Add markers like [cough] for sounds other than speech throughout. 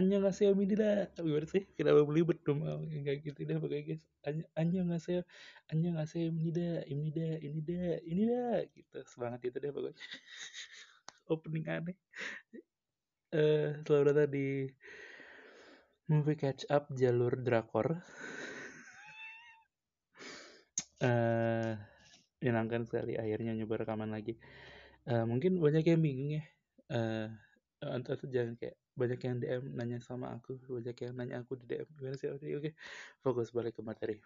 Anya nggak ini dah. Gimana sih kenapa belibet dong kayak gitu dah pokoknya guys. Anya nggak saya Anya nggak ini dah ini dah ini dah ini dah gitu. Semangat itu deh pokoknya. [laughs] Opening aneh. Eh selamat datang di movie catch up jalur drakor. [laughs] Eh menyenangkan sekali. Akhirnya nyoba rekaman lagi. Eh mungkin banyak yang bingung ya. Eh atau jangan kayak banyak yang DM nanya sama aku banyak yang nanya aku di DM gimana sih? Oke oke. Fokus balik ke materi.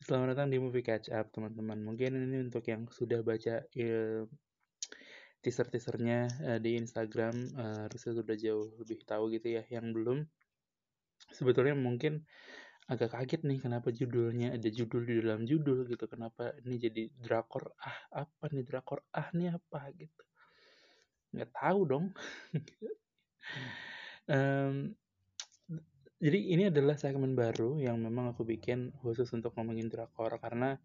Selamat datang di movie catch up teman-teman. Mungkin ini untuk yang sudah baca eh, teaser teasernya di Instagram eh, harusnya sudah jauh lebih tahu gitu ya yang belum. Sebetulnya mungkin agak kaget nih kenapa judulnya ada judul di dalam judul gitu. Kenapa ini jadi drakor? Ah apa nih? Drakor? Ah nih apa? Gitu nggak tahu dong. Um, jadi ini adalah segmen baru yang memang aku bikin khusus untuk ngomongin drakor karena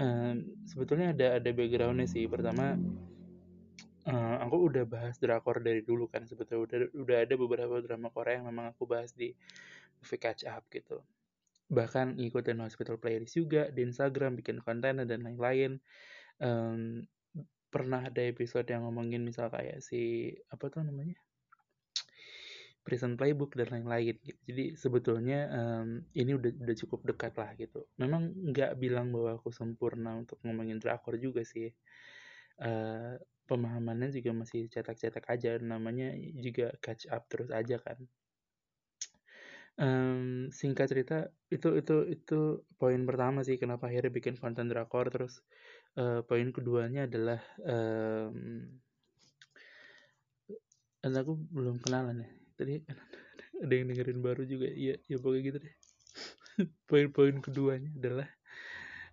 um, sebetulnya ada ada backgroundnya sih. Pertama uh, aku udah bahas drakor dari dulu kan sebetulnya. Udah udah ada beberapa drama Korea yang memang aku bahas di movie catch up gitu. Bahkan ngikutin hospital playlist juga di Instagram bikin konten dan lain-lain. Um, pernah ada episode yang ngomongin misal kayak si apa tuh namanya prison playbook dan lain-lain gitu. Jadi sebetulnya um, ini udah udah cukup dekat lah gitu. Memang nggak bilang bahwa aku sempurna untuk ngomongin drakor juga sih. Uh, pemahamannya juga masih cetak-cetak aja. Namanya juga catch up terus aja kan. Um, singkat cerita itu itu itu poin pertama sih kenapa akhirnya bikin konten drakor terus uh, poin keduanya adalah um, aku belum kenalan ya. Tadi [laughs] ada yang dengerin baru juga. Iya ya pokoknya gitu deh. [laughs] Poin-poin keduanya adalah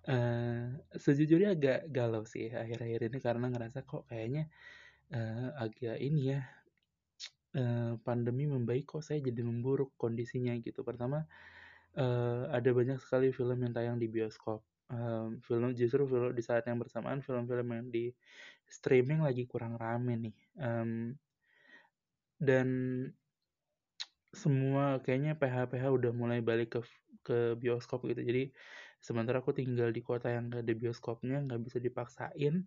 uh, sejujurnya agak galau sih akhir-akhir ini karena ngerasa kok kayaknya uh, agak ini ya uh, pandemi membaik kok saya jadi memburuk kondisinya gitu. Pertama uh, ada banyak sekali film yang tayang di bioskop um, film justru film di saat yang bersamaan film-film yang di streaming lagi kurang rame nih. Um, dan semua kayaknya PH-PH udah mulai balik ke ke bioskop gitu. Jadi sementara aku tinggal di kota yang gak ada bioskopnya nggak bisa dipaksain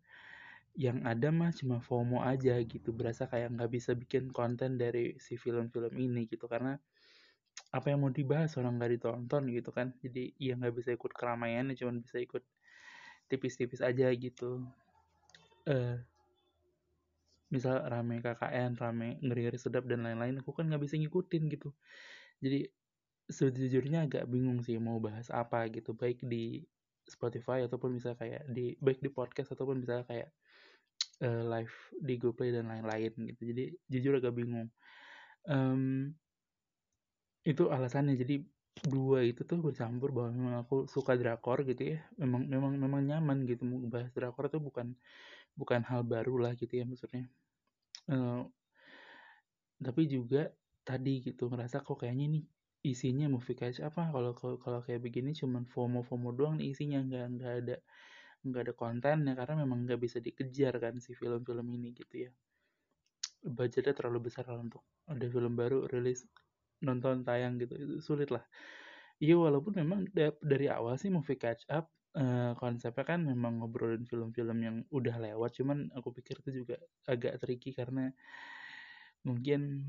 yang ada mah cuma FOMO aja gitu. Berasa kayak nggak bisa bikin konten dari si film-film ini gitu. Karena apa yang mau dibahas orang nggak ditonton gitu kan. Jadi ya nggak bisa ikut keramaian cuma bisa ikut tipis-tipis aja gitu. Uh, misal rame KKN rame ngeri-ngeri sedap dan lain-lain aku kan nggak bisa ngikutin gitu. Jadi sejujurnya agak bingung sih mau bahas apa gitu. Baik di Spotify ataupun bisa kayak di baik di podcast ataupun bisa kayak uh, live di GoPlay dan lain-lain gitu. Jadi jujur agak bingung. Um, itu alasannya. Jadi dua itu tuh bercampur bahwa memang aku suka drakor gitu ya. Memang memang memang nyaman gitu bahas drakor tuh bukan bukan hal baru lah gitu ya maksudnya. Uh, tapi juga tadi gitu ngerasa kok kayaknya nih isinya movie catch apa kalau kalau kayak begini cuman FOMO FOMO doang nih isinya. Nggak nggak ada nggak ada konten ya karena memang nggak bisa dikejar kan si film-film ini gitu ya. Budgetnya terlalu besar lah untuk ada film baru rilis nonton tayang gitu itu sulit lah iya walaupun memang dari awal sih movie catch up uh, konsepnya kan memang ngobrolin film-film yang udah lewat cuman aku pikir itu juga agak tricky karena mungkin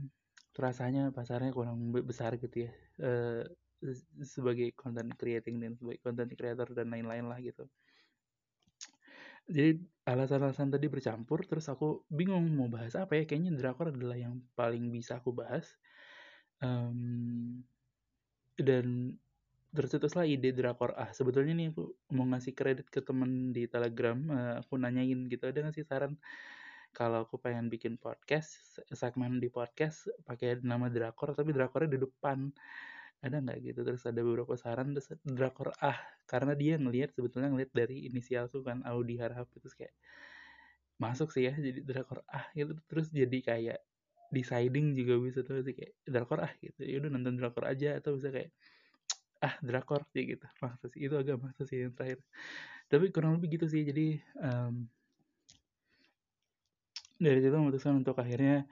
rasanya pasarnya kurang besar gitu ya uh, sebagai content creating dan sebagai content creator dan lain-lain lah gitu. Jadi alasan-alasan tadi bercampur terus aku bingung mau bahas apa ya kayaknya drakor adalah yang paling bisa aku bahas um, dan tercetuslah ide drakor. Ah sebetulnya nih aku mau ngasih kredit ke temen di telegram uh, aku nanyain gitu ada nggak sih saran kalau aku pengen bikin podcast segmen di podcast pakai nama drakor tapi drakornya di depan? Ada nggak gitu? Terus ada beberapa saran terus drakor ah karena dia ngelihat sebetulnya ngelihat dari inisialku kan Audi Harhab itu kayak masuk sih ya jadi drakor ah gitu. Terus jadi kayak deciding juga bisa tuh kayak drakor ah gitu. Ya udah nonton drakor aja atau bisa kayak ah drakor sih gitu. Maksa sih itu agak maksa sih yang terakhir. Tapi kurang lebih gitu sih jadi um, dari situ memutuskan untuk akhirnya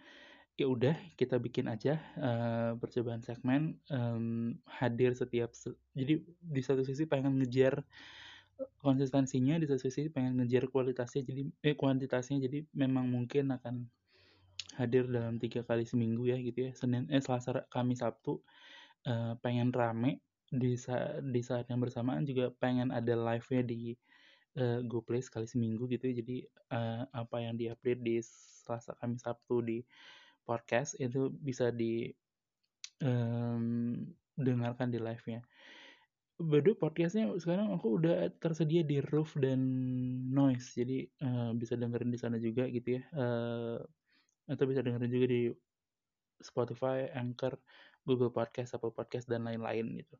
ya udah kita bikin aja uh, percobaan segmen um, hadir setiap se jadi di satu sisi pengen ngejar konsistensinya di satu sisi pengen ngejar kualitasnya jadi eh kuantitasnya jadi memang mungkin akan hadir dalam tiga kali seminggu ya gitu ya Senin eh Selasa Kamis Sabtu uh, pengen rame di saat di saat yang bersamaan juga pengen ada live-nya di uh, GoPlay sekali seminggu gitu ya jadi uh, apa yang diupdate di Selasa Kamis Sabtu di podcast itu bisa di um, dengarkan di live-nya. Bado podcastnya sekarang aku udah tersedia di Roof dan Noise, jadi uh, bisa dengerin di sana juga gitu ya. Uh, atau bisa dengerin juga di Spotify, Anchor, Google Podcast, Apple Podcast dan lain-lain gitu.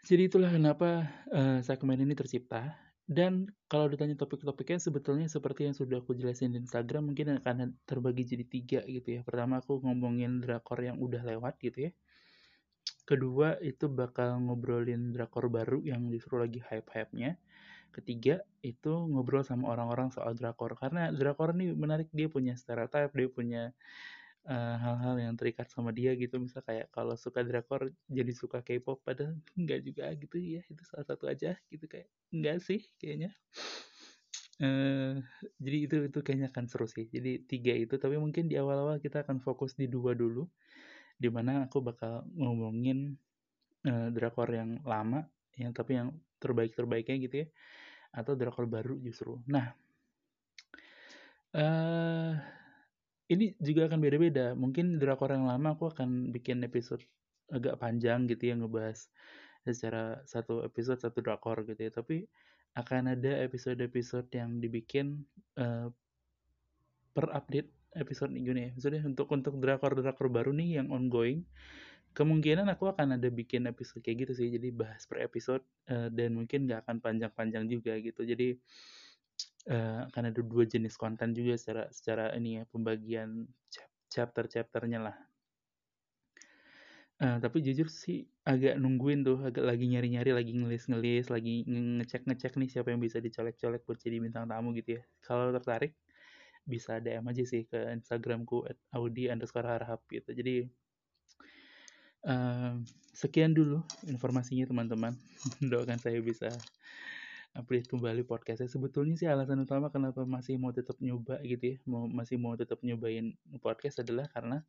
Jadi itulah kenapa uh, segmen ini tercipta dan kalau ditanya topik-topiknya sebetulnya seperti yang sudah aku jelasin di Instagram mungkin akan terbagi jadi tiga gitu ya. Pertama aku ngomongin drakor yang udah lewat gitu ya. Kedua itu bakal ngobrolin drakor baru yang justru lagi hype-hype-nya. Ketiga itu ngobrol sama orang-orang soal drakor. Karena drakor ini menarik dia punya stereotype, dia punya Eh, hal-hal uh, yang terikat sama dia gitu. Misal kayak kalau suka drakor jadi suka K-pop padahal [laughs] enggak juga gitu. Ya itu salah satu aja gitu kayak enggak sih kayaknya. Uh, jadi itu itu kayaknya akan seru sih. Jadi tiga itu tapi mungkin di awal-awal kita akan fokus di dua dulu di mana aku bakal ngomongin uh, drakor yang lama yang tapi yang terbaik terbaiknya gitu ya atau drakor baru justru nah uh, ini juga akan beda-beda. Mungkin drakor yang lama aku akan bikin episode agak panjang gitu ya ngebahas secara satu episode satu drakor gitu ya. Tapi akan ada episode-episode yang dibikin uh, per update episode ini ya. Maksudnya untuk untuk drakor-drakor baru nih yang ongoing, kemungkinan aku akan ada bikin episode kayak gitu sih. Jadi bahas per episode uh, dan mungkin nggak akan panjang-panjang juga gitu. Jadi uh, akan ada dua jenis konten juga secara secara ini ya pembagian chapter-chapternya lah. Uh, tapi jujur sih agak nungguin tuh, agak lagi nyari-nyari, lagi ngelis-ngelis, lagi ngecek-ngecek nih siapa yang bisa dicolek-colek buat jadi bintang tamu gitu ya. Kalau tertarik bisa DM aja sih ke Instagramku at audi underscore harap gitu. Jadi sekian dulu informasinya teman-teman. [laughs] Doakan saya bisa update kembali podcastnya. Sebetulnya sih alasan utama kenapa masih mau tetap nyoba gitu ya mau masih mau tetap nyobain podcast adalah karena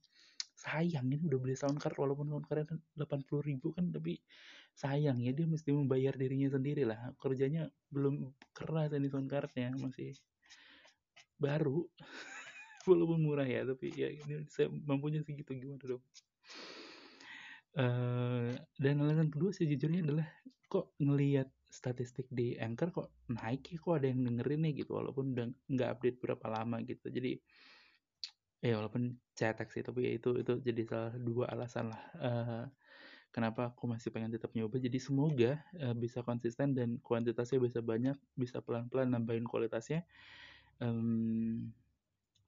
sayang ini udah beli sound card walaupun sound cardnya kan delapan puluh ribu kan tapi sayang ya dia mesti membayar dirinya sendiri lah kerjanya belum keras ini sound cardnya masih baru. [laughs] Walaupun murah ya tapi ya ini saya mampunya segitu gimana dong uh, dan alasan kedua sejujurnya adalah kok ngelihat statistik di Anchor kok naik ya kok ada yang dengerin nih gitu walaupun udah nggak update berapa lama gitu. Jadi ya walaupun cetek sih tapi ya itu itu jadi salah dua alasan lah uh, kenapa aku masih pengen tetap nyoba. Jadi semoga uh, bisa konsisten dan kuantitasnya bisa banyak bisa pelan-pelan nambahin kualitasnya. Um,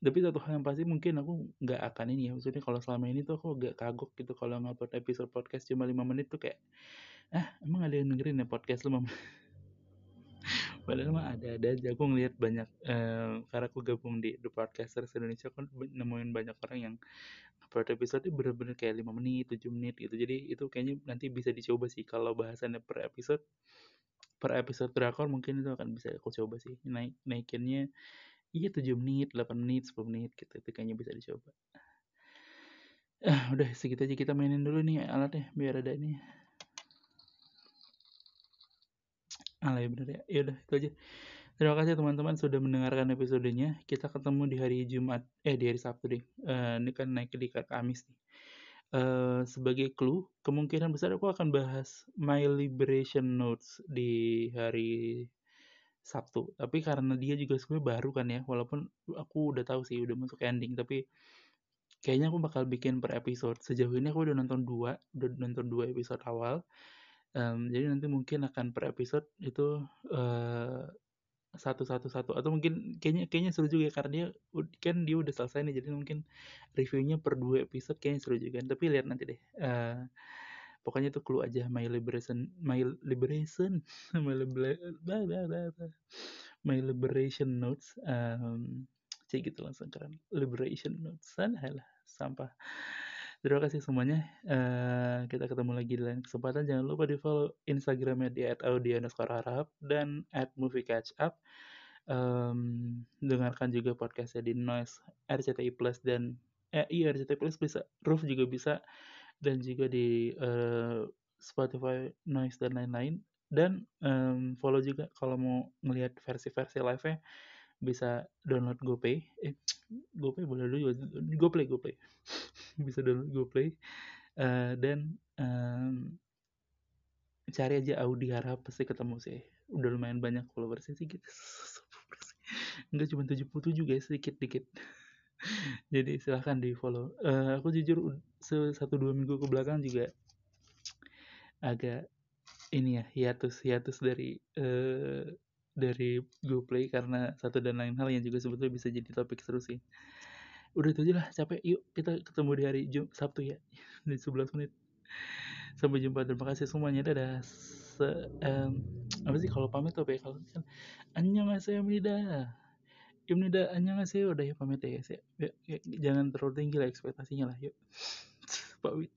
tapi satu hal yang pasti mungkin aku nggak akan ini ya maksudnya kalau selama ini tuh aku agak kagok gitu kalau ngupload episode podcast cuma lima menit tuh kayak ah emang ada yang dengerin ya podcast lu [laughs] padahal mah ada-ada aja aku ngeliat banyak uh, karena aku gabung di The Podcasters Indonesia kan nemuin banyak orang yang upload episode bener-bener kayak 5 menit, 7 menit gitu. Jadi itu kayaknya nanti bisa dicoba sih kalau bahasannya per episode per episode drakor mungkin itu akan bisa aku coba sih naik naikinnya iya 7 menit, 8 menit, 10 menit gitu itu kayaknya bisa dicoba. Ah udah segitu aja kita mainin dulu nih alatnya biar ada ini. Alay bener ya. Ya udah itu aja. Terima kasih teman-teman sudah mendengarkan episodenya. Kita ketemu di hari Jumat eh di hari Sabtu deh. Uh, ini kan naik di Kamis nih. Uh, sebagai clue kemungkinan besar aku akan bahas My Liberation Notes di hari Sabtu. Tapi karena dia juga sebenarnya baru kan ya walaupun aku udah tahu sih udah masuk ending tapi kayaknya aku bakal bikin per episode. Sejauh ini aku udah nonton dua udah nonton dua episode awal. Um, jadi nanti mungkin akan per episode itu satu satu satu atau mungkin kayaknya kayaknya seru juga ya, karena dia kan dia udah selesai nih jadi mungkin reviewnya per dua episode kayaknya seru juga tapi lihat nanti deh uh, pokoknya itu clue aja my liberation my liberation [laughs] my liberation my liberation notes um, cik gitu langsung keren. Liberation sana lah sampah. Terima kasih semuanya. Uh, kita ketemu lagi di lain kesempatan. Jangan lupa di follow instagramnya di @audio_harap dan at movie catch up um, dengarkan juga podcastnya di noise RCTI plus dan eh iya RCTI plus bisa roof juga bisa dan juga di uh, Spotify noise dan lain-lain. Dan um, follow juga kalau mau ngelihat versi-versi live-nya bisa download GoPay. Eh GoPay boleh dulu GoPlay GoPlay [laughs] bisa download GoPlay uh, dan um, cari aja Audi harap pasti ketemu sih. Udah lumayan banyak followersnya sih gitu. [laughs] Enggak cuma 77 guys sedikit dikit jadi silahkan di follow uh, aku jujur satu dua minggu ke belakang juga agak ini ya hiatus hiatus dari uh, dari GoPlay karena satu dan lain hal yang juga sebetulnya bisa jadi topik seru sih. Udah itu aja lah, capek. Yuk kita ketemu di hari Jum Sabtu ya, [laughs] di 11 menit. Sampai jumpa, terima kasih semuanya. Dadah. Se um, apa sih kalau pamit apa ya? Kalau kan annyeonghaseyo Imnida annyeonghaseyo udah ya pamit ya guys ya. ya, ya jangan terlalu tinggi lah ekspektasinya lah yuk. [sniffs] Pamit.